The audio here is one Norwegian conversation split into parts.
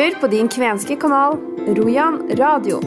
hører på din kvenske kanal Rojan radio.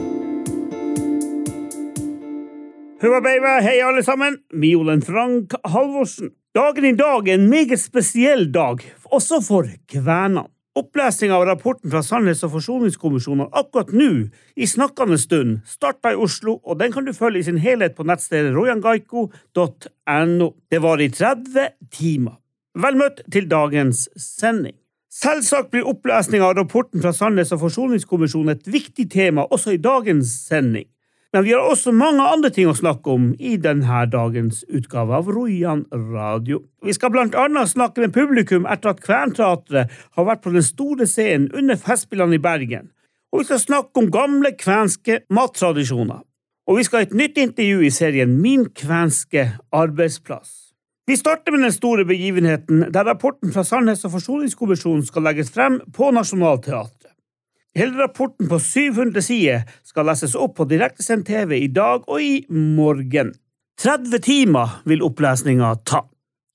Hurra hei alle sammen! Miolen Frank Halvorsen. Dagen i dag er en meget spesiell dag, også for kvenene. Opplesning av rapporten fra Sannhets- og forsoningskommisjonen akkurat nå, i snakkende stund, starta i Oslo, og den kan du følge i sin helhet på nettstedet rojangaiko.no. Det var i 30 timer. Vel møtt til dagens sending. Selvsagt blir opplesning av rapporten fra Sannhets- og forsoningskommisjonen et viktig tema også i dagens sending. Men vi har også mange andre ting å snakke om i denne dagens utgave av Rojan radio. Vi skal blant annet snakke med publikum etter at Kventeatret har vært på den store scenen under Festspillene i Bergen. Og vi skal snakke om gamle kvenske mattradisjoner. Og vi skal ha et nytt intervju i serien Min kvenske arbeidsplass. Vi starter med den store begivenheten der rapporten fra Sannhets- og forsoningskommisjonen skal legges frem på Nationaltheatret. Hele rapporten på 700 sider skal leses opp på direktesendt TV i dag og i morgen. 30 timer vil opplesninga ta.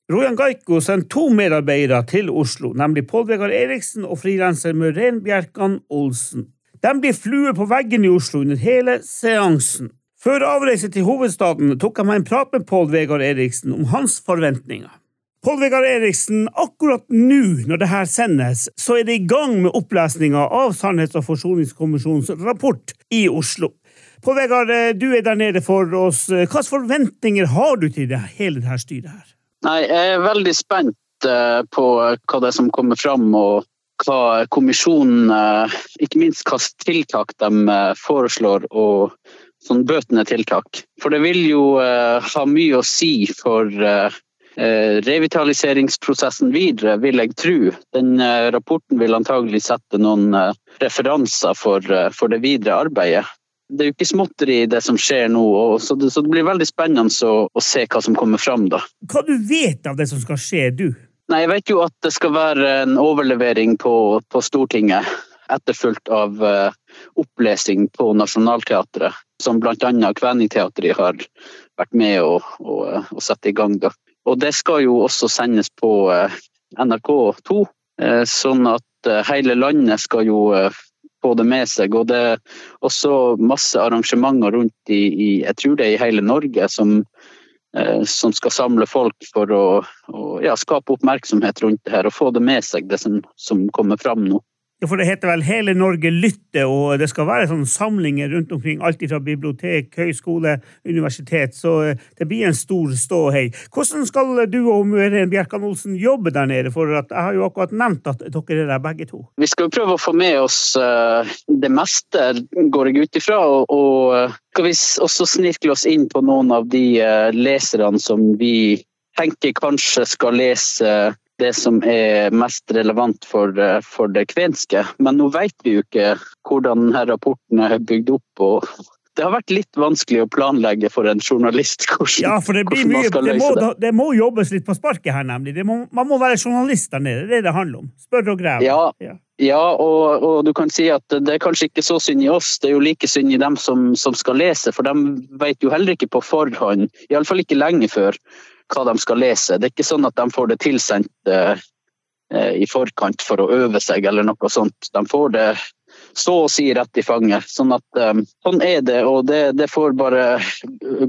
Rojan Gaiko sendte to medarbeidere til Oslo, nemlig Pål Vegard Eriksen og frilanser Møren Bjerkan Olsen. De blir flue på veggen i Oslo under hele seansen. Før avreise til hovedstaden tok jeg meg en prat med Pål Vegard Eriksen om hans forventninger. Pål Vegard Eriksen, akkurat nå når det her sendes, så er det i gang med opplesninga av Sannhets- og forsoningskommisjonens rapport i Oslo. Pål Vegard, du er der nede for oss. Hvilke forventninger har du til det, hele dette styret her? Nei, Jeg er veldig spent eh, på hva det er som kommer fram, og hva kommisjonen Ikke minst hvilke tiltak de eh, foreslår og sånn bøtende tiltak. For det vil jo eh, ha mye å si for eh, revitaliseringsprosessen videre, vil jeg tro. Den eh, rapporten vil antagelig sette noen referanser for, for, det videre arbeidet. Det er jo ikke småtteri det som skjer nå, så det, så det, blir veldig spennende å, å, se hva som kommer fram da. Hva du vet av det som skal skje, du? Nei, Jeg vet jo at det skal være en overlevering på, på Stortinget etterfulgt av opplesing på Nationaltheatret, som bl.a. Kveningteatret har vært med å, å, å, sette i gang. Da. Og det skal jo også sendes på uh, NRK2, uh, sånn at hele landet skal jo få det med seg. Og det er også masse arrangementer rundt i, i jeg tror det er i hele Norge som, som skal samle folk for å, å ja, skape oppmerksomhet rundt det her og få det med seg, det som, som kommer fram nå. For det heter vel Hele Norge lytter, og det skal være sånne samlinger rundt omkring. Alt fra bibliotek, høyskole, universitet. Så eh, det blir en stor ståhei. Hvordan skal du og Møren Bjerkan Olsen jobbe der nede? For jeg har jo akkurat nevnt at dere er der begge to. Vi skal jo prøve å få med oss uh, det meste, går jeg ut ifra. Og, uh, skal vi også snirkle oss inn på noen av de leserne som vi tenker kanskje skal lese det som er mest relevant for, eh, for det kvenske. Men nå vet vi jo ikke hvordan denne rapporten er bygd opp. og det har vært litt vanskelig å planlegge for en journalist hvordan, ja, for det blir mye, man skal løse det. Må, det. det må jobbes litt på sparket her, nemlig. Må, man må være journalist der nede. Det er det det handler om. Spør og grev. Ja, ja. ja og, og, du kan si at det er kanskje ikke så synd i oss, det er jo like synd i dem som, som skal lese. For de vet jo heller ikke på forhånd, iallfall ikke lenge før, hva de skal lese. Det er ikke sånn at de får det tilsendt eh, i forkant for å øve seg eller noe sånt. De får det så å si rett i fanget. Sånn at um, sånn er det, og det, det, får bare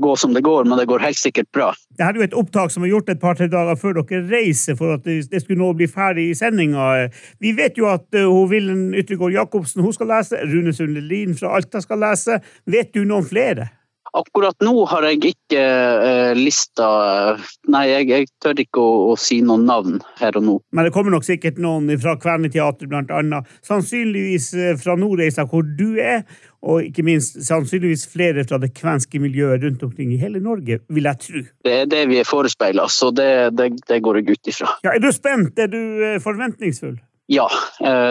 gå som det går, men det går helt sikkert bra. Det er jo et opptak som er gjort et par-tre dager før dere reiser for at det skulle nå bli ferdig i sendinga. Vi vet jo at uh, Villen Yttergård Jacobsen hun skal lese, Rune Sundelin fra Alta skal lese. Vet du noen flere? Akkurat nå har jeg ikke eh, lista Nei, jeg, jeg tør ikke å, å, si noen navn her og nå. Men det kommer nok sikkert noen fra Kveneteatret, blant annet. Sannsynligvis eh, fra Nordreisa, hvor du er, og ikke minst sannsynligvis flere fra det kvenske miljøet rundt omkring i hele Norge, vil jeg tro. Det er det vi er forespeila, så det, det, det, går jeg ut ifra. Ja, er du spent? Er du eh, forventningsfull? Ja,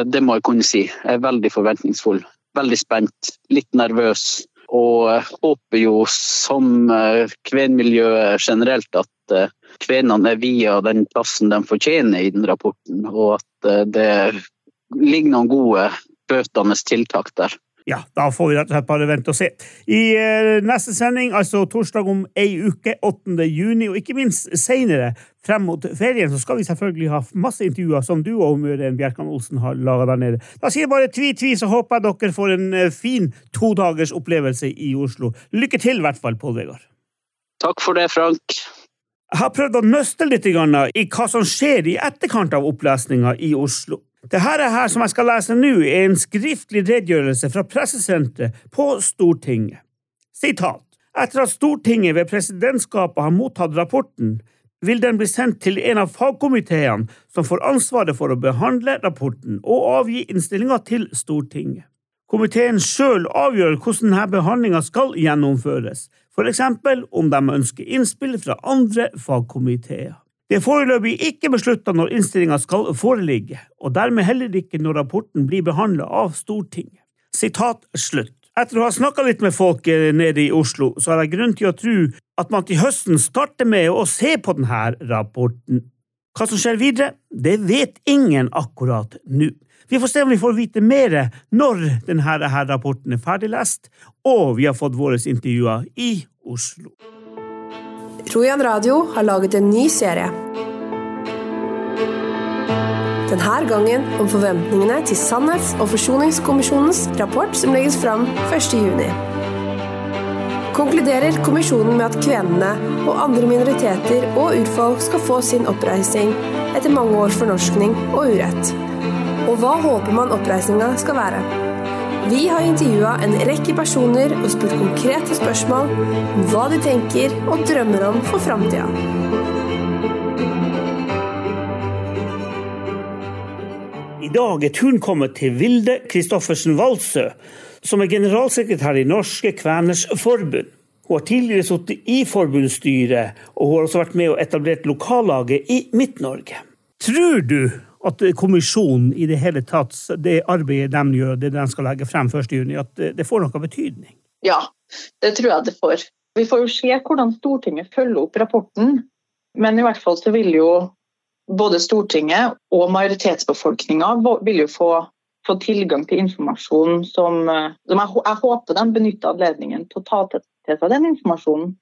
det må jeg kunne si. Jeg er veldig forventningsfull. Veldig spent. Litt nervøs. Og håper jo, som eh, kvenmiljøet generelt, at eh, kvenene er via den plassen de fortjener i den rapporten, og at eh, det ligger noen gode bøtende tiltak der. Ja, da får vi rett og slett bare vente og se. I eh, neste sending, altså torsdag om ei uke, 8. juni, og ikke minst seinere, frem mot ferien, så skal vi selvfølgelig ha masse intervjuer som du og Møren Bjerkan Olsen har laga der nede. Da sier jeg bare tvi-tvi, så håper jeg dere får en eh, fin todagers opplevelse i Oslo. Lykke til, i hvert fall, Pål Vegard. Takk for det, Frank. Jeg har prøvd å nøste litt i hva som skjer i etterkant av opplesninga i Oslo. Det her, som jeg skal lese nå, er en skriftlig redegjørelse fra Pressesenteret på Stortinget. Sitat. Etter at Stortinget ved presidentskapet har mottatt rapporten, vil den bli sendt til en av fagkomiteene som får ansvaret for å behandle rapporten og avgi innstillinga til Stortinget. Komiteen sjøl avgjør hvordan denne behandlinga skal gjennomføres, for eksempel om de ønsker innspill fra andre fagkomiteer. Det er foreløpig ikke beslutta når innstillinga skal foreligge, og dermed heller ikke når rapporten blir behandla av Stortinget. Sitat slutt. Etter å ha snakka litt med folk nede i Oslo, så har jeg grunn til å tro at man til høsten starter med å se på denne rapporten. Hva som skjer videre, det vet ingen akkurat nå. Vi får se om vi får vite mer når denne rapporten er ferdiglest, og vi har fått våre intervjuer i Oslo. Rojan Radio har laget en ny serie. Denne gangen om forventningene til Sannhets- og forsoningskommisjonens rapport som legges fram 1.6. Konkluderer kommisjonen med at kvenene og andre minoriteter og urfolk skal få sin oppreisning etter mange års fornorskning og urett. Og hva håper man oppreisninga skal være? Vi har intervjua en rekke personer og spurt konkrete spørsmål om hva de tenker og drømmer om for framtida. I dag er turen kommet til Vilde Kristoffersen Walsø, som er generalsekretær i Norske Kveners Forbund. Hun har tidligere sittet i forbundsstyret, og hun har også vært med og etablert lokallaget i Midt-Norge. Tror du at kommisjonen i det hele tatt, det arbeidet de gjør, det de skal legge frem 1.6, at det får noe betydning? Ja, det tror jeg det får. Vi får jo se hvordan Stortinget følger opp rapporten. Men i hvert fall så vil jo både Stortinget og majoritetsbefolkninga få, få, tilgang til informasjon som, som jeg, jeg, håper de benytter anledningen til å ta til, til seg den informasjonen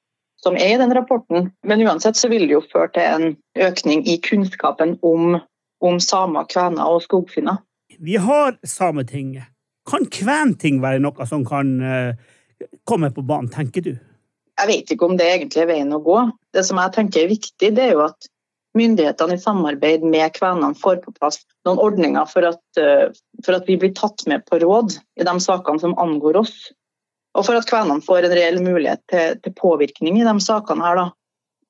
som er i den rapporten. Men uansett så vil det jo føre til en økning i kunnskapen om om samer, kvener og skogfinner. Vi har Sametinget. Kan kventing være noe som kan uh, komme på banen, tenker du? Jeg vet ikke om det egentlig er veien å gå. Det som jeg tenker er viktig, det er jo at myndighetene i samarbeid med kvenene får på plass noen ordninger for at, uh, for at vi blir tatt med på råd i de sakene som angår oss. Og for at kvenene får en reell mulighet til, til påvirkning i de sakene her. da.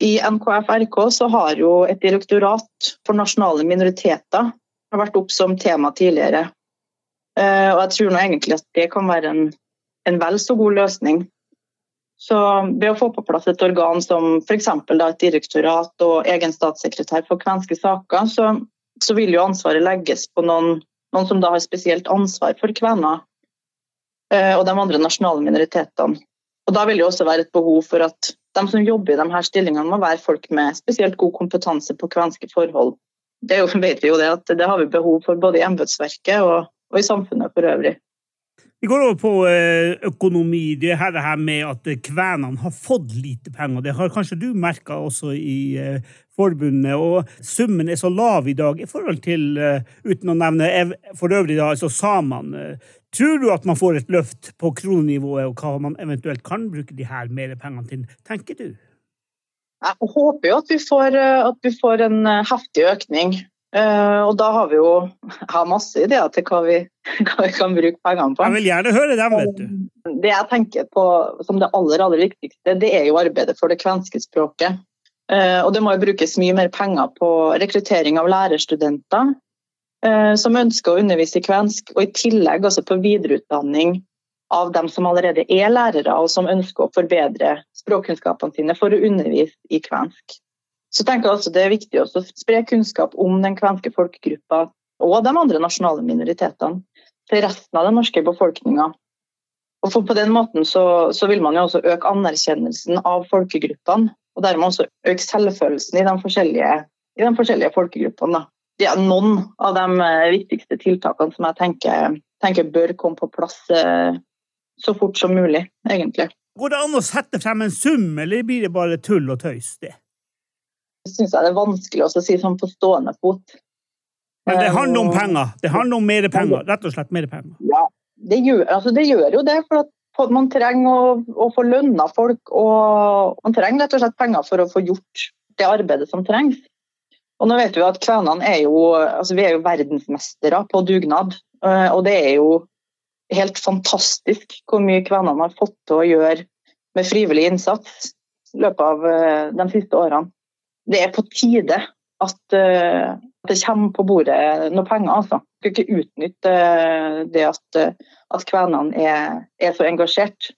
I NKF-RK så har jo et direktorat for nasjonale minoriteter vært opp som tema tidligere. Eh, og jeg tror nå egentlig at det kan være en, en vel så god løsning. Så ved å få på plass et organ som f.eks. et direktorat og egen statssekretær for kvenske saker, så, så, vil jo ansvaret legges på noen, noen, som da har spesielt ansvar for kvener eh, og de andre nasjonale minoritetene. Og Da vil det også være et behov for at de som jobber i de her stillingene, må være folk med spesielt god kompetanse på kvenske forhold. Det jo, vet vi jo det at det har vi behov for både i embetsverket og, og, i samfunnet for øvrig. Vi går over på eh, økonomi. Det her, det her med at kvenene har fått lite penger. Det har kanskje du merka også i eh, forbundet. Og summen er så lav i dag i forhold til, eh, uten å nevne for øvrig da, altså samene. Tror du at man får et løft på kronenivået, og hva man eventuelt kan bruke de her mer pengene til, tenker du? Jeg håper jo at vi får, at vi får en eh, heftig økning. Eh, og da har vi jo har masse ideer til hva vi, hva vi, kan bruke pengene på. Jeg vil gjerne høre dem, vet du. Eh, det jeg tenker på som det aller, aller viktigste, det er jo arbeidet for det kvenske språket. Og det må jo brukes mye mer penger på rekruttering av lærerstudenter. Eh, som ønsker å undervise i kvensk, og i tillegg også på videreutdanning av dem som allerede er lærere og som ønsker å forbedre språkkunnskapene sine for å undervise i kvensk. Så tenker jeg altså Det er viktig å spre kunnskap om den kvenske folkegruppa og de andre nasjonale minoritetene til resten av den norske befolkninga. Og På den måten så, så, vil man jo også øke anerkjennelsen av folkegruppene, og dermed også øke selvfølelsen i de forskjellige, i de forskjellige folkegruppene. Da er noen av de eh, viktigste tiltakene som jeg tenker, tenker, bør komme på plass eh, så fort som mulig, egentlig. Går det an å sette frem en sum, eller blir det bare tull og tøys? det? Syns jeg det er vanskelig å si sånn på stående fot. Men det handler om Eh, penger. Det handler om mer penger. Rett og slett mer penger. Ja, det gjør, altså det gjør jo det. for Man trenger å, å få lønna folk, og man trenger rett og slett penger for å få gjort det arbeidet som trengs. Og nå vet vi at kvenene er jo, altså vi er jo verdensmestere på dugnad. eh, Og det er jo helt fantastisk hvor mye kvenene har fått til å gjøre med frivillig innsats i løpet av eh, de siste årene. Det er på tide at eh, det kommer på bordet noe penger. altså. Skal ikke utnytte eh, det at, eh, at kvenene er, er så engasjert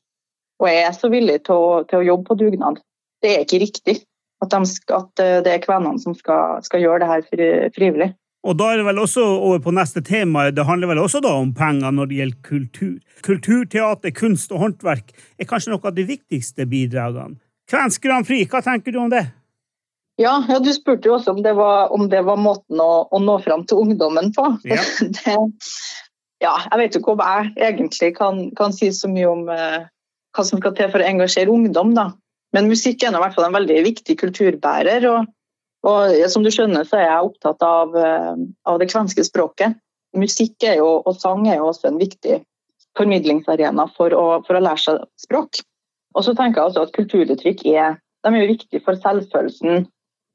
og er så villige til å, til å jobbe på dugnad. Det er ikke riktig at, de at det er kvenene som skal, skal gjøre det her frivillig. Og da er det vel også over på neste tema. Det handler vel også da om penger når det gjelder kultur. Kulturteater, kunst og håndverk er kanskje noe av de viktigste bidragene. Kvensk Grand Prix, hva tenker du om det? Ja, ja, Du spurte jo også om det var, om det var måten å, å nå fram til ungdommen på. Ja. Det, ja, jeg vet jo ikke om jeg egentlig kan, kan si så mye om eh, hva som skal til for å engasjere ungdom. da. Men musikk er i hvert fall en veldig viktig kulturbærer. Og, og som du skjønner, så er jeg opptatt av, eh, av det kvenske språket. Musikk jo, og sang er jo også en viktig formidlingsarena for å, for å lære seg språk. Og så tenker jeg også at kulturuttrykk er, er viktige for selvfølelsen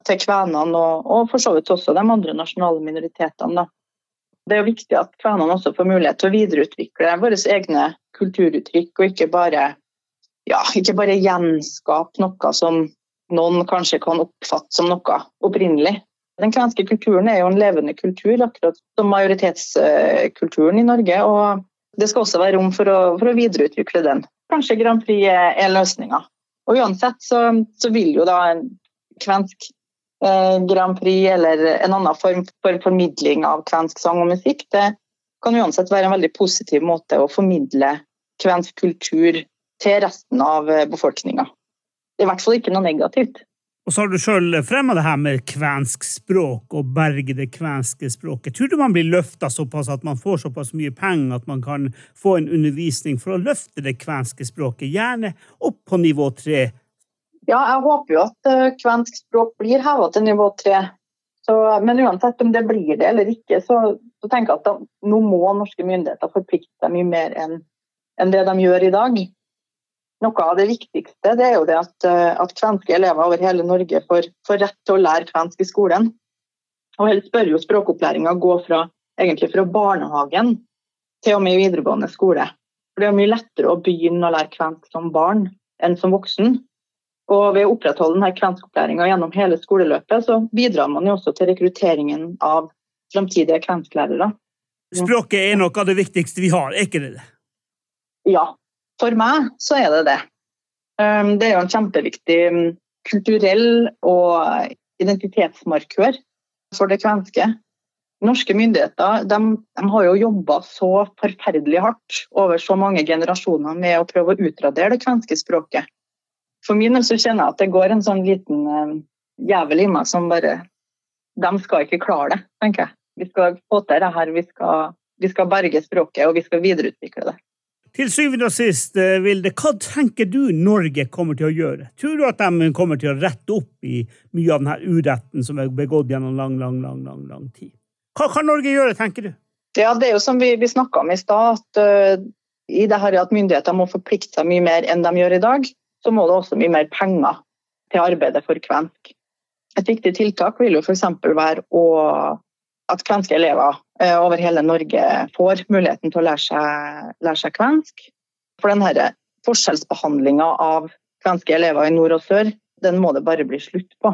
til kvenene og, og for så vidt også de andre nasjonale minoritetene. Da. Det er jo viktig at kvenene også får mulighet til å videreutvikle våre egne kulturuttrykk, og ikke bare, ja, ikke bare gjenskape noe som noen kanskje kan oppfatte som noe opprinnelig. Den kvenske kulturen er jo en levende kultur, akkurat som majoritetskulturen i Norge. og Det skal også være rom for å, for å videreutvikle den. Kanskje Grand Prix er, løsninga. Og uansett så, så vil jo da en kvensk Grand Prix eller en annen form for formidling av kvensk sang og musikk, det kan uansett være en veldig positiv måte å formidle kvensk kultur til resten av befolkninga. Det er i hvert fall ikke noe negativt. Og så har du sjøl fremma det her med kvensk språk og berge det kvenske språket. Tror du man blir løfta såpass at man får såpass mye penger at man kan få en undervisning for å løfte det kvenske språket, gjerne opp på nivå tre? Ja, jeg håper jo at uh, kvensk språk blir heva til nivå tre. Men uansett om det blir det eller ikke, så, så tenker jeg at da, nå må norske myndigheter forplikte seg mye mer enn en det de gjør i dag. Noe av det viktigste det er jo det at, uh, at kvenske elever over hele Norge får, får, rett til å lære kvensk i skolen. Og helst bør jo språkopplæringa gå fra, egentlig fra barnehagen til og med videregående skole. For Det er mye lettere å begynne å lære kvensk som barn enn som voksen. Og ved å opprettholde denne kvenskopplæringa gjennom hele skoleløpet, så bidrar man jo også til rekrutteringen av framtidige kvensklærere. Språket er noe av det viktigste vi har, er ikke det det? Ja, for meg så er det det. Um, det er jo en kjempeviktig um, kulturell og identitetsmarkør for det kvenske. Norske myndigheter de, de har jo jobba så forferdelig hardt over så mange generasjoner med å prøve å utradere det kvenske språket. For min del så kjenner jeg at det går en sånn liten um, jævel i meg som bare De skal ikke klare det, tenker jeg. Vi skal få til det her. Vi skal, vi skal berge språket, og vi skal videreutvikle det. Til syvende og sist, eh, Vilde, hva tenker du Norge kommer til å gjøre? Tror du at de kommer til å rette opp i mye av denne uretten som er begått gjennom lang, lang, lang, lang, lang tid? Hva kan Norge gjøre, tenker du? Ja, Det er jo som vi, vi snakka om i stad, at uh, i det her at myndigheter må forplikte seg mye mer enn de gjør i dag, så må det også mye mer penger til arbeidet for kvensk. Et viktig tiltak vil jo f.eks. være å, at kvenske elever uh, over hele Norge får muligheten til å lære seg, lære seg kvensk. For denne forskjellsbehandlinga av kvenske elever i nord og sør, den må det bare bli slutt på.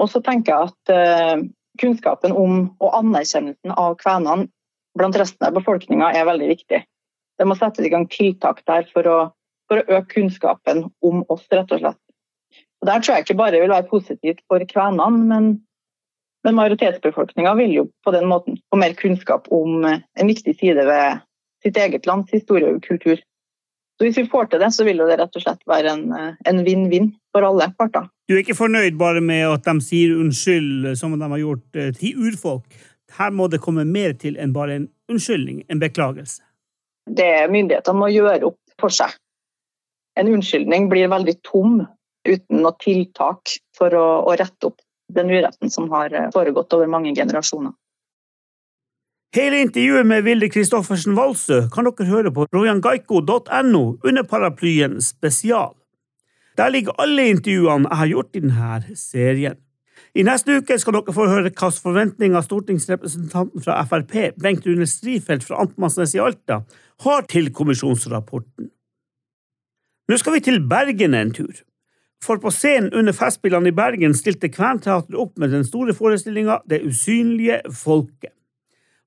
Og så tenker jeg at uh, kunnskapen om og anerkjennelsen av kvenene blant resten av befolkninga er veldig viktig. Det må settes i gang tiltak der for å, for å øke kunnskapen om oss, rett og slett. Og Der tror jeg ikke bare vil være positivt for kvenene, men, men majoritetsbefolkninga vil jo på den måten få mer kunnskap om en viktig side ved sitt eget lands historie og kultur. Så Hvis vi får til det, så vil det rett og slett være en en vinn-vinn for alle parter. Du er ikke fornøyd bare med at de sier unnskyld, som de har gjort eh, til urfolk. Her må det komme mer til enn bare en unnskyldning, en beklagelse. Det Myndighetene må gjøre opp for seg. En unnskyldning blir veldig tom uten noe tiltak for å, å rette opp den uretten som har foregått over mange generasjoner. Hele intervjuet med Vilde Kristoffersen Valsø kan dere høre på rojangaiko.no under paraplyen Spesial. Der ligger alle intervjuene jeg har gjort i denne serien. I neste uke skal dere få høre hvilke forventninger stortingsrepresentanten fra Frp, Bengt Rune Strifeldt fra Amtmannsnes i Alta, har til kommisjonsrapporten. Nå skal vi til Bergen en tur. For på scenen under Festspillene i Bergen stilte Kventeatret opp med den store forestillinga Det usynlige folket.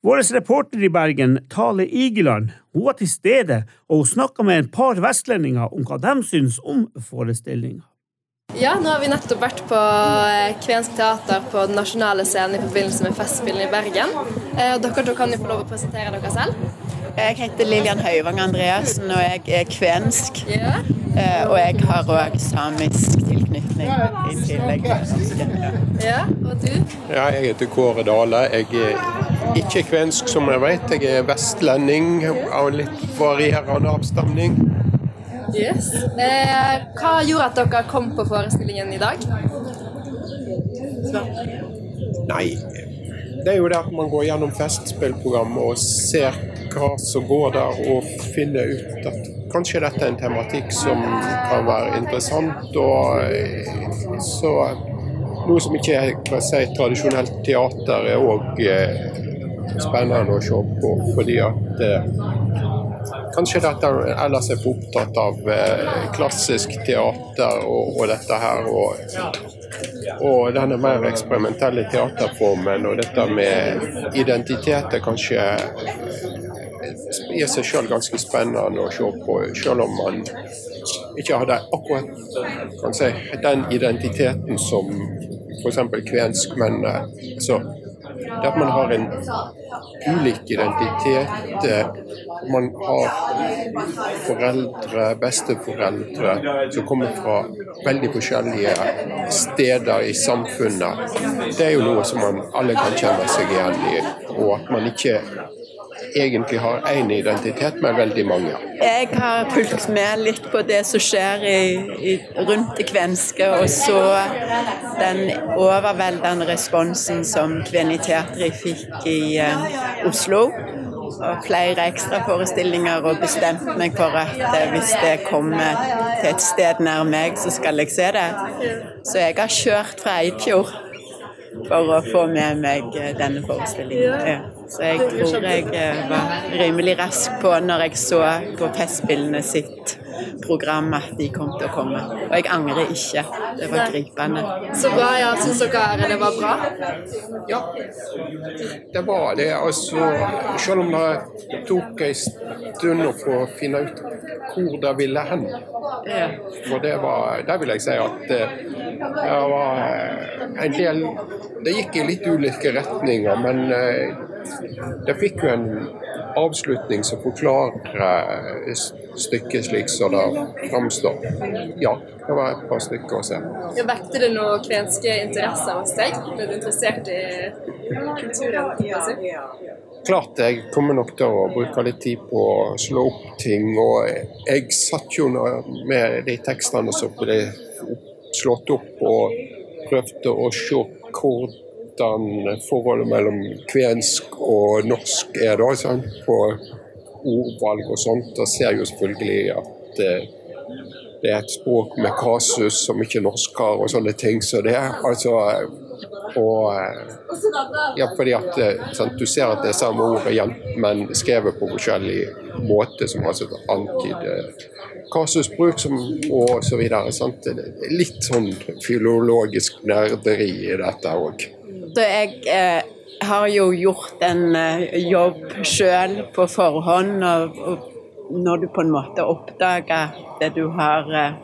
Vår reporter i Bergen, Tale Igeland, hun var til stede, og hun snakka med et par vestlendinger om hva de syns om forestillinga. Ja, nå har vi nettopp vært på eh, Kvensk teater på den nasjonale scenen i forbindelse med Festspillene i Bergen. Eh, dere to kan jo få lov å presentere dere selv. Jeg heter Lillian Høyvang Andreassen, og jeg er kvensk. Eh, og jeg har òg samisk tilknytning i tillegg. Ja, og du? Ja, jeg heter Kåre Dale. Jeg er ikke kvensk, som jeg vet. Jeg er vestlending av litt varierende avstamning. Yes. Eh, hva gjorde at dere kom på forestillingen i dag? Nei, det er jo det at man går gjennom Festspillprogrammet og ser hva som går der, og finner ut at kanskje dette er en tematikk som kan være interessant. og eh, så Noe som ikke er si, tradisjonelt teater, er òg eh, spennende å se på. fordi at eh, Kanskje dette ellers er for opptatt av klassisk teater og, og dette her. Og, og, denne mer eksperimentelle teaterformen og dette med identitet er kanskje i seg sjøl ganske spennende å se på, selv om man ikke hadde akkurat si, den identiteten som f.eks. kvenskmennene. men så det at man har en ulik identitet. Man har foreldre, besteforeldre, som kommer fra veldig forskjellige steder i samfunnet. Det er jo noe som man alle kan kjenne seg igjen i. Og at man ikke egentlig har én identitet, men veldig mange. Jeg har fulgt med litt på det som skjer i, i, rundt det kvenske, og så den overveldende responsen som Kveniteatret fikk i uh, Oslo. Og flere ekstraforestillinger, og bestemte meg for at uh, hvis det kommer til et sted nær meg, så skal jeg se det. Så jeg har kjørt fra Eidfjord for å få med meg eh, denne forestillingen. Ja. Så jeg tror jeg eh, var rimelig rask på når jeg så på Festspillene sitt program at de kom til å komme. Og jeg angrer ikke. Det var gripende. Så bra. ja. Syns dere det var bra? Ja, det var det. Altså, selv om det tok en stund å få finne ut hvor det ville hen. For det var Der vil jeg si at eh, det var en del Det gikk i litt ulike retninger, men det fikk jo en avslutning som forklarer stykket slik som det framstår. Ja, det var et par stykker å se. Ja, Vekte det noen kvenske interesser hos deg? Ble du interessert i kulturen? Klart jeg kommer nok til å bruke litt tid på å slå opp ting. Og jeg satt jo med de tekstene som ble slått opp, og prøvde å se hvor hvordan forholdet mellom kvensk og norsk er da, sånn, på ordvalg og sånt. Og ser jo selvfølgelig at eh, det er et språk med kasus som ikke norsk har, og sånne ting. Så det er altså og ja, fordi at sant, Du ser at det er samme ord igjen, men skrevet på forskjellig måte, som altså antyder kasusbruk som, og så videre. Sant? Litt sånn filologisk nerderi i dette òg. Så jeg eh, har jo gjort en eh, jobb sjøl på forhånd. Og, og, når du på en måte oppdager at du har eh,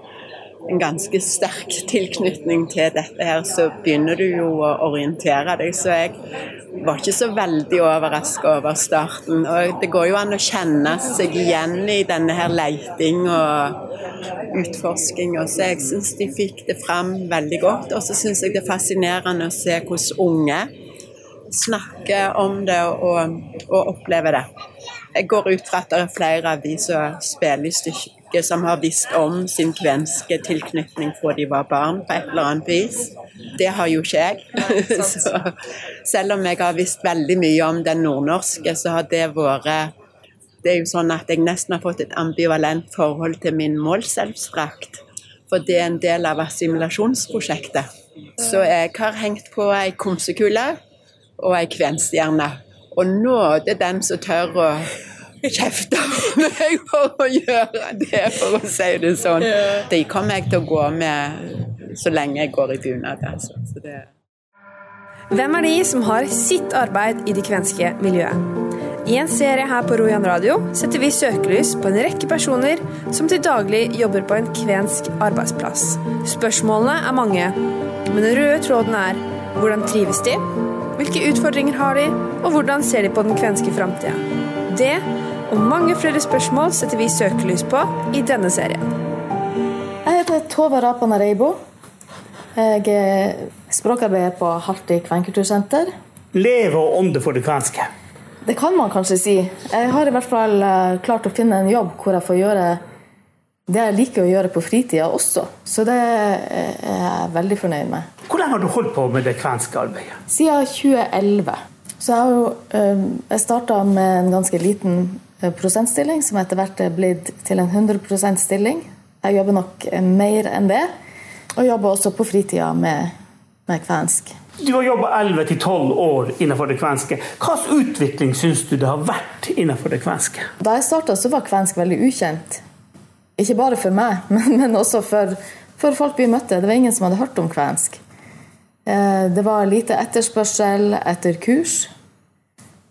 en ganske sterk tilknytning til dette her, så begynner du jo å orientere deg. Så jeg var ikke så veldig overraska over starten. Og det går jo an å kjenne seg igjen i denne her leiting og utforsking. Og så jeg syns de fikk det fram veldig godt. Og så syns jeg det er fascinerende å se hvordan unge snakker om det og, og opplever det. jeg går ut fra at det er flere av de som spiller i stykket, som har visst om sin kvenske tilknytning fra de var barn, på et eller annet vis. Det har jo ikke jeg. så, selv om jeg har visst veldig mye om den nordnorske, så har det vært Det er jo sånn at jeg nesten har fått et ambivalent forhold til min målselvstrakt. For det er en del av assimilasjonsprosjektet. Så jeg har hengt på ei komsekule og ei kvenstjerne. Og nå er det den som tør å kjefte på meg for å gjøre det, for å si det sånn. De kommer jeg til å gå med så lenge jeg går i bunad. Altså. Det Hvem er de som har sitt arbeid i det kvenske miljøet? I en serie her på Rojan radio setter vi søkelys på en rekke personer som til daglig jobber på en kvensk arbeidsplass. Spørsmålene er mange, men den røde tråden er hvordan trives de, hvilke utfordringer har de, og hvordan ser de på den kvenske framtida? Det og mange flere spørsmål setter vi søkelys på i denne serien. Jeg heter Tove Rapana Reibo. Jeg er språkarbeider på Halti kvenkultursenter. Leve og ånde for det kvenske. Det kan man kanskje si. Jeg har i hvert fall eh, klart å finne en jobb hvor jeg får gjøre det jeg liker å gjøre på fritida også. Så det er jeg veldig fornøyd med. Hvor lenge har du holdt på med det kvenske arbeidet? Siden 2011. Så jeg, har jo, eh, jeg starta med en ganske liten eh, prosentstilling, som etter hvert er blitt til en 100 %-stilling. Jeg jobber nok mer enn det, og jobber også på fritida med, med kvensk. Du har jobba 11-12 år innenfor det kvenske. Hvilken utvikling syns du det har vært innenfor det kvenske? Da jeg starta, var kvensk veldig ukjent. Ikke bare for meg, men, men også for, for, folk vi møtte. Det var ingen som hadde hørt om kvensk. Eh, det var lite etterspørsel etter kurs.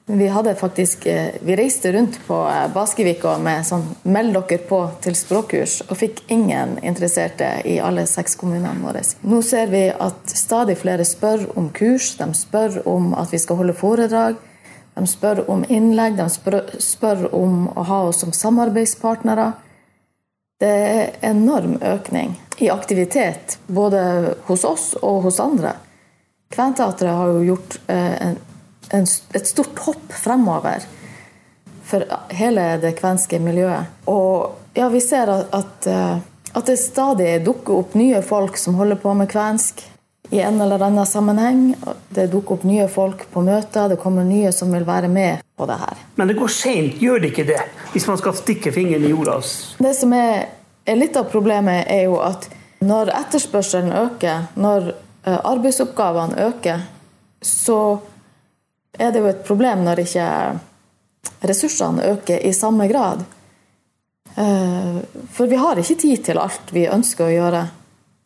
Vi hadde faktisk eh, Vi reiste rundt på eh, Baskevika med sånn 'meld dere på til språkkurs', og fikk ingen interesserte i alle seks kommunene våre. Nå ser vi at stadig flere spør om kurs, de spør om at vi skal holde foredrag. De spør om innlegg, de spør, spør om å ha oss som samarbeidspartnere. Det er enorm økning i aktivitet, både hos oss og hos andre. Kventeatret har jo gjort eh, en en, et stort hopp fremover for hele det kvenske miljøet. Og ja, vi ser at, at, eh, at, det stadig dukker opp nye folk som holder på med kvensk i en eller annen sammenheng. Det dukker opp nye folk på møter, det kommer nye som vil være med på det her. Men det går seint, gjør det ikke det? Hvis man skal stikke fingeren i jorda? Det som er, er litt av problemet, er jo at når etterspørselen øker, når eh, arbeidsoppgavene øker, så er det jo et problem når ikke ressursene øker i samme grad. Eh, for vi har ikke tid til alt vi ønsker å gjøre.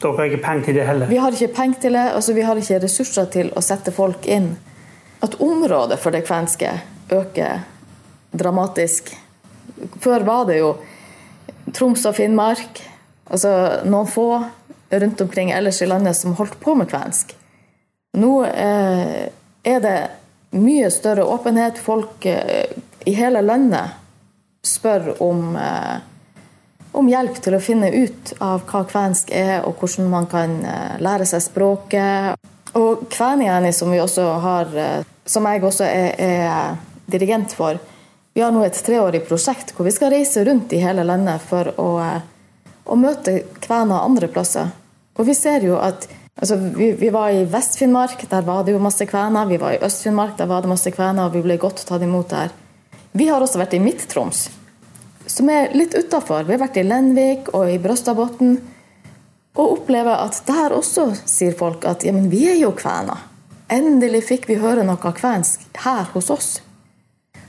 Dere har ikke penger til det heller? Vi har ikke penger til det, altså vi har ikke ressurser til å sette folk inn. At området for det kvenske øker dramatisk. Før var det jo Troms og Finnmark, altså noen få rundt omkring ellers i landet som holdt på med kvensk. Nå eh, er det mye større åpenhet. Folk eh, i hele landet spør om, eh, om hjelp til å finne ut av hva kvensk er, og hvordan man kan eh, lære seg språket. Og Kvæniani, som, som jeg også er, er dirigent for, vi har nå et treårig prosjekt hvor vi skal reise rundt i hele landet for å, å møte kvener andre plasser. Og vi ser jo at Altså, vi, vi, var i Vest-Finnmark, der var det jo masse kvener. Vi var i Øst-Finnmark, der var det masse kvener, og vi ble godt tatt imot der. Vi har også vært i Midt-Troms, som er litt utafor. Vi har vært i Lenvik og i Brøstadbotn. Og opplever at der også sier folk at ja, men vi er jo kvener. Endelig fikk vi høre noe kvensk her hos oss.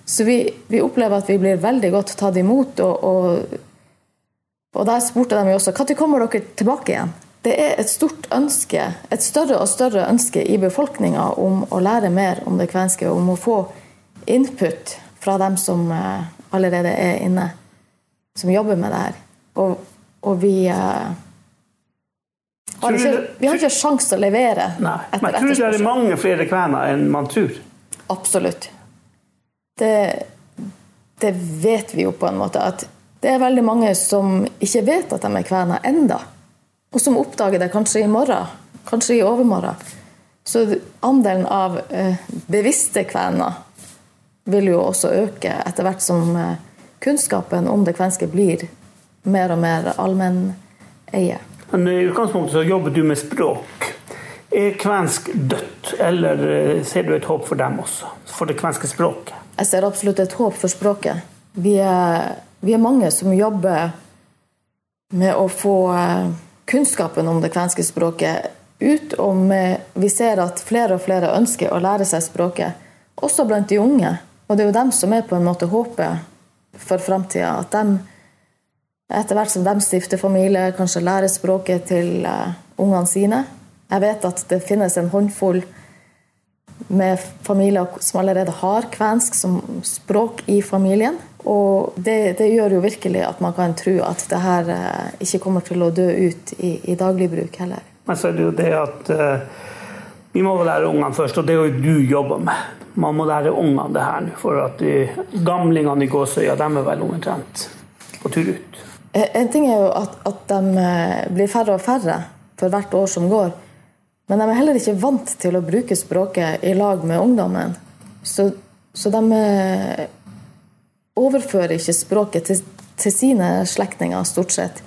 Så vi, vi opplever at vi blir veldig godt tatt imot. Og, og, og der spurte de jo også når kommer dere tilbake igjen det er et stort ønske, et større og større ønske i befolkninga om å lære mer om det kvenske, om å få input fra dem som eh, allerede er inne, som jobber med det her. Og, og vi uh, har ikke, vi har ikke sjanse til å levere. Nei, men tror du det er mange flere kvener enn man tror? Absolutt. Det, det, vet vi jo på en måte. At det er veldig mange som ikke vet at de er kvener enda og som oppdager det kanskje i morgen, kanskje i overmorgen. Så andelen av eh, bevisste kvener vil jo også øke etter hvert som eh, kunnskapen om det kvenske blir mer og mer allmenneie. Men I utgangspunktet så jobber du med språk. Er kvensk dødt, eller eh, ser du et håp for dem også? For det kvenske språket? Jeg ser absolutt et håp for språket. Vi er, vi er mange som jobber med å få kunnskapen om det kvenske språket ut. Om vi ser at flere og flere ønsker å lære seg språket, også blant de unge. Og det er jo dem som er på en måte håpet for framtida. At de, etter hvert som de stifter familie, kanskje lærer språket til uh, ungene sine. Jeg vet at det finnes en håndfull med familier som allerede har kvensk som språk i familien. Og det, det, gjør jo virkelig at man kan tro at det her uh, ikke kommer til å dø ut i, i dagligbruk heller. Men så er det jo det at uh, vi må lære ungene først, og det er jo du jobber med man må lære ungene det her nå. For at de, gamlingene i Gåsøya de er vel omtrent på tur ut. Eh, en ting er jo at, at, de eh, blir færre og færre for hvert år som går. Men de er heller ikke vant til å bruke språket i lag med ungdommen. Så, så de eh, overfører ikke språket til, til sine slektninger, stort sett.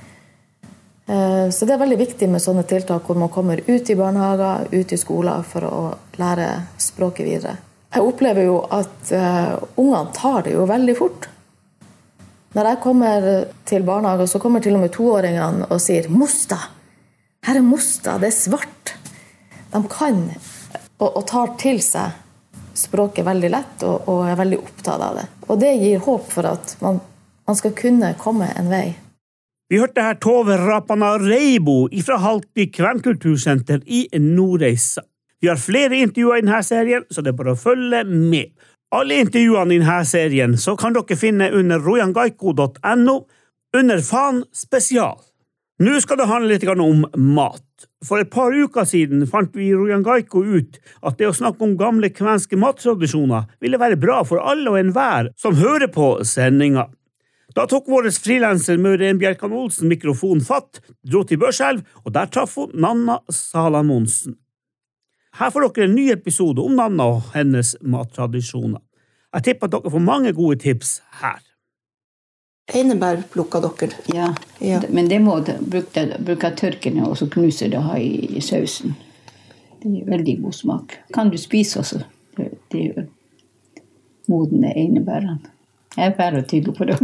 Så det er veldig viktig med sånne tiltak hvor man kommer ut i barnehager, ut i skoler for å lære språket videre. Jeg opplever jo at uh, ungene tar det jo veldig fort. Når jeg kommer til barnehagen, så kommer til og med toåringene og sier 'Mosta'. Her er Mosta. Det er svart. De kan og, og tar til seg språket veldig lett og, og, er veldig opptatt av det. Og det gir håp for at man, man skal kunne komme en vei. Vi hørte her Tove Rapana Reibo fra Halti kvenkultursenter i Nordreisa. Vi har flere intervjuer i denne serien, så det er bare å følge med. Alle intervjuene i denne serien kan dere finne under rojangaiko.no under Fan spesial. Nå skal det handle litt om mat. For et par uker siden fant vi i Rojangaiko ut at det å snakke om gamle kvenske mattradisjoner ville være bra for alle og enhver som hører på sendinga. Da tok vår frilanser Møren Bjerkan Olsen mikrofonen fatt, dro til Børselv, og der traff hun Nanna Salamonsen. Her får dere en ny episode om Nanna og hennes mattradisjoner. Jeg tipper at dere får mange gode tips her. Einebær plukker dere? Ja, ja. men det må bruke, bruke tørkene og så knuse det ha i, i sausen. Det gir veldig god smak. Kan du spise også. Gjør modne einebærene. Jeg er bare tydelig på det.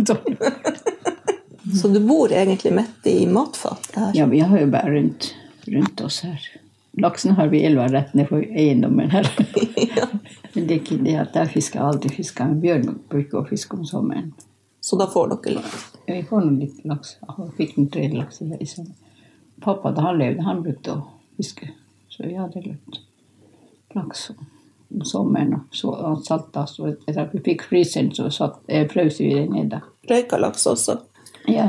så du bor egentlig midt i matfat? Ja, vi har jo bare rundt, rundt oss her. Laksen har vi elva rett ned for eiendommen her. ja. Men det er ikke det at der fisker jeg alltid fisker. Bjørn bruker å fiske om sommeren. Så da får dere laks? Vi får nå litt laks. Jeg fikk noen tre laks i sommer. Pappa da han levde, han brukte å fiske. Så vi hadde litt laks om sommeren. Og så han salta, så etter at vi fikk fryseren, så satt, eh, frøs vi det ned. Røyka laks også? Ja.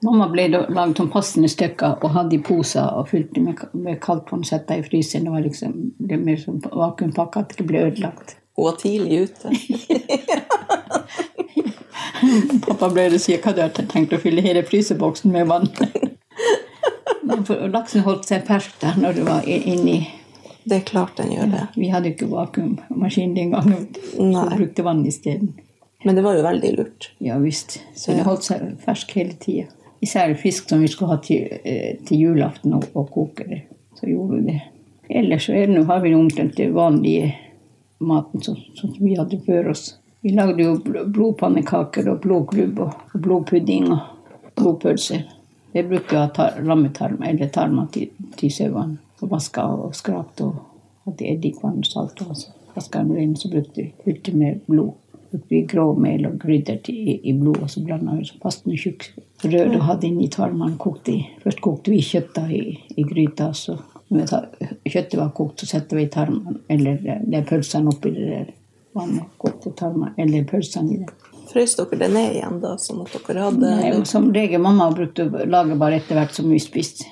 Mamma ble lagd som passende stykker og hadde i poser og fylte med, med kaldt vann, sette i fryseren. Det var liksom det mer som vakuumpakka, at det ble ødelagt. Hun var tidlig ute. Pappa ble det sier hva du har tenkt å fylle hele fryseboksen med vann. For laksen holdt seg fersk der når du var inni. Det er klart den gjør det. Vi hadde ikke vakuummaskin den gangen, vi brukte vann isteden. Men det var jo veldig lurt. Ja visst. Så det holdt seg fersk hele tida. Især fisk som vi skulle ha til, eh, til julaften og, og koke det. Så gjorde vi det. Ellers så er det, har vi omtrent den vanlige maten som, som, vi hadde før oss. Vi lagde jo blodpannekaker og blodklubb og, blodpudding og blodpølser. Det brukte jo ha lammetarm eller tarmer til, til sauene. Og vaska og skrapte og hadde eddikvann og salt. Og så vaska den inn, så brukte vi fylte med blod oppi grovmel og krydder i, i blod, og så blanda vi så passende tjukk rød og hadde inni tarmene. Kokte i. Først kokte vi kjøttet i, i gryta. så når kjøttet var kokt, så satte vi tarmene, eller det er pølsene oppi det der vannet. til tarmene, eller pølsene i det. Frøs dere det ned igjen, da? Sånn at dere hadde Nei, Som regel mamma brukte å lage bare etter hvert som vi spiste.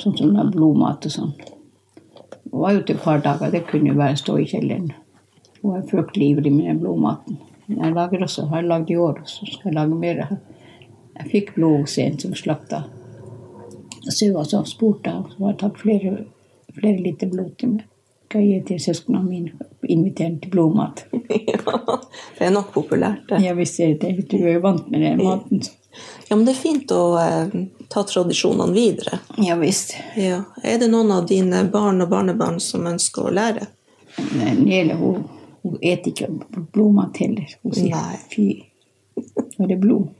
Sånn som blodmat og sånn. Det var jo til et par dager. Det kunne jo bare stå i kjelleren. Hun er fryktelig ivrig med den blodmaten. Jeg lager også, har lagd i år, og så skal jeg lage mer. Jeg fikk blod hos en som slakta var som spurte, og så har jeg tatt flere, flere liter blod til meg. Skal gi til søsknene mine. Invitere dem til blodmat. Ja, det er nok populært, det. Ja, visst er det det. Du er jo vant med den maten. Ja, men det er fint å eh, ta tradisjonene videre. Ja visst. Ja. Er det noen av dine barn og barnebarn som ønsker å lære? Nele hun, hun et ikke blodmat heller. Hun sier Nei. fy, nå er det blod.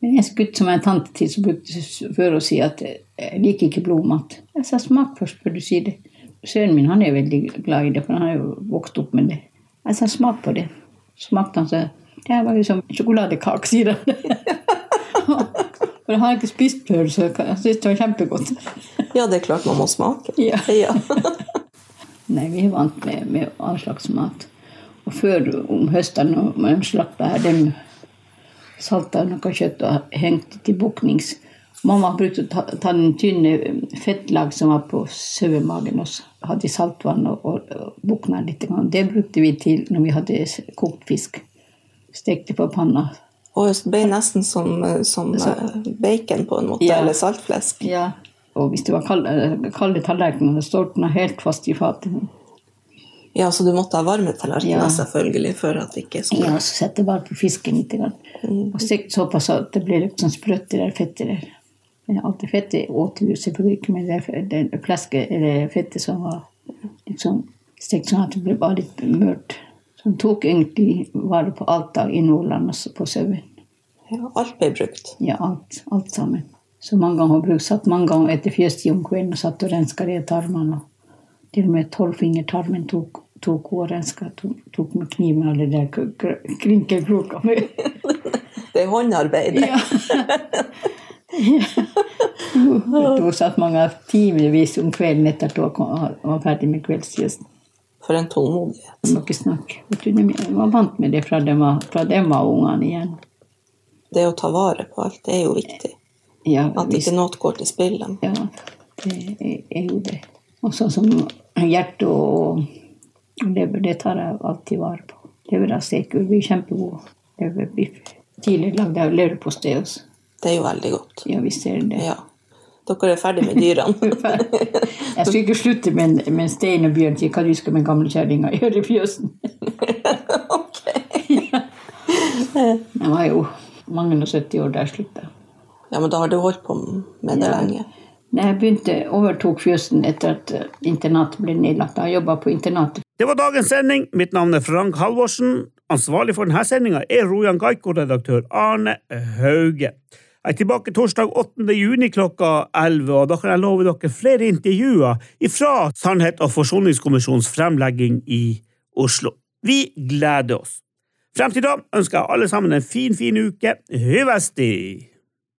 Men en gutt som er en tante til, som brukte før å si at jeg liker ikke blodmat. Jeg sa smak først før du sier det. Sønnen min han er veldig glad i det, for han har jo vokst opp med det. Jeg sa smak på det. Smakte han så Det her var jo som sjokoladekake, sier han. For jeg har ikke spist før, så jeg syntes det var kjempegodt. Ja, det er klart man må smake. Ja. Ja. Nei, vi er vant med, med all slags mat. Og før om høsten når man slapp her, de salta noe kjøtt og hengte til buknings. Mamma brukte å ta, ta den tynne fettlag som var på sauemagen, og så hadde saltvann og, og, og bukna litt. Det brukte vi til når vi hadde kokt fisk. Stekte på panna. Og det ble nesten som, eh, som eh, bacon på en måte, Ja. eller saltflesk. Ja. Og hvis det var kalde, kalde tallerkener, står den helt fast i fatet. Ja, så du måtte ha varme tallerkener Ja. selvfølgelig for at det ikke skulle Ja, så sette bare på fisken litt. grann. Og stekt såpass at det ble liksom sprøtt i det fettet der. Alt det fettet åt vi selvfølgelig ikke, men det, det flaske, eller fettet som var sånn stekt sånn at det ble bare litt mørt. Så han tok egentlig vare på alt av innholdene også på sauen. Ja, alt ble brukt. Ja, alt, alt sammen. Så mange ganger har brukt satt mange ganger etter fjøstid om kvelden og satt og renska de tarmene. Til og med tolvfingertarmen tok, tok og renska. Tok, tok med kniven alle de der k- k- krinkelkroka med. Det er håndarbeid. Ja. Hun satt mange timevis om kvelden etter at hun var ferdig med kveldsfjøsen. For en tålmodighet. Det var ikke snakke. Jeg var vant med det fra dem var, de var ungene igjen. Det å ta vare på alt, det er jo viktig. Ja, At ikke noe går til spille. Ja, det er- jo det. Og sånn som hjerte og lever, det tar jeg alltid vare på. Lever av stekegull blir kjempegod. Leverbiff. Tidligere lagde jeg leverpostei også. Det er jo veldig godt. Ja, visst er det det. Ja. Dere er ferdig med dyrene. Jeg skal ikke slutte med, med Stein og Bjørn til hva du skal med gamle kjerringa gjøre i fjøsen. Jeg var jo mange og 70 år da jeg slutta. Ja, men da har du holdt på med det Ja. lenge. Da jeg begynte, overtok fjøsen etter at eh, internatet ble nedlagt. Jeg jobba på internatet Det var dagens sending. Mitt navn er Frank Halvorsen. Ansvarlig for denne sendinga er Rojan Gaiko-redaktør Arne Hauge. Jeg er tilbake torsdag 8. juni klokka 11, og da kan jeg love dere flere intervjuer fra Sannhet og forsoningskommisjonens fremlegging i Oslo. Vi gleder oss. Frem til da ønsker jeg alle sammen en fin, fin uke. Hyvesti!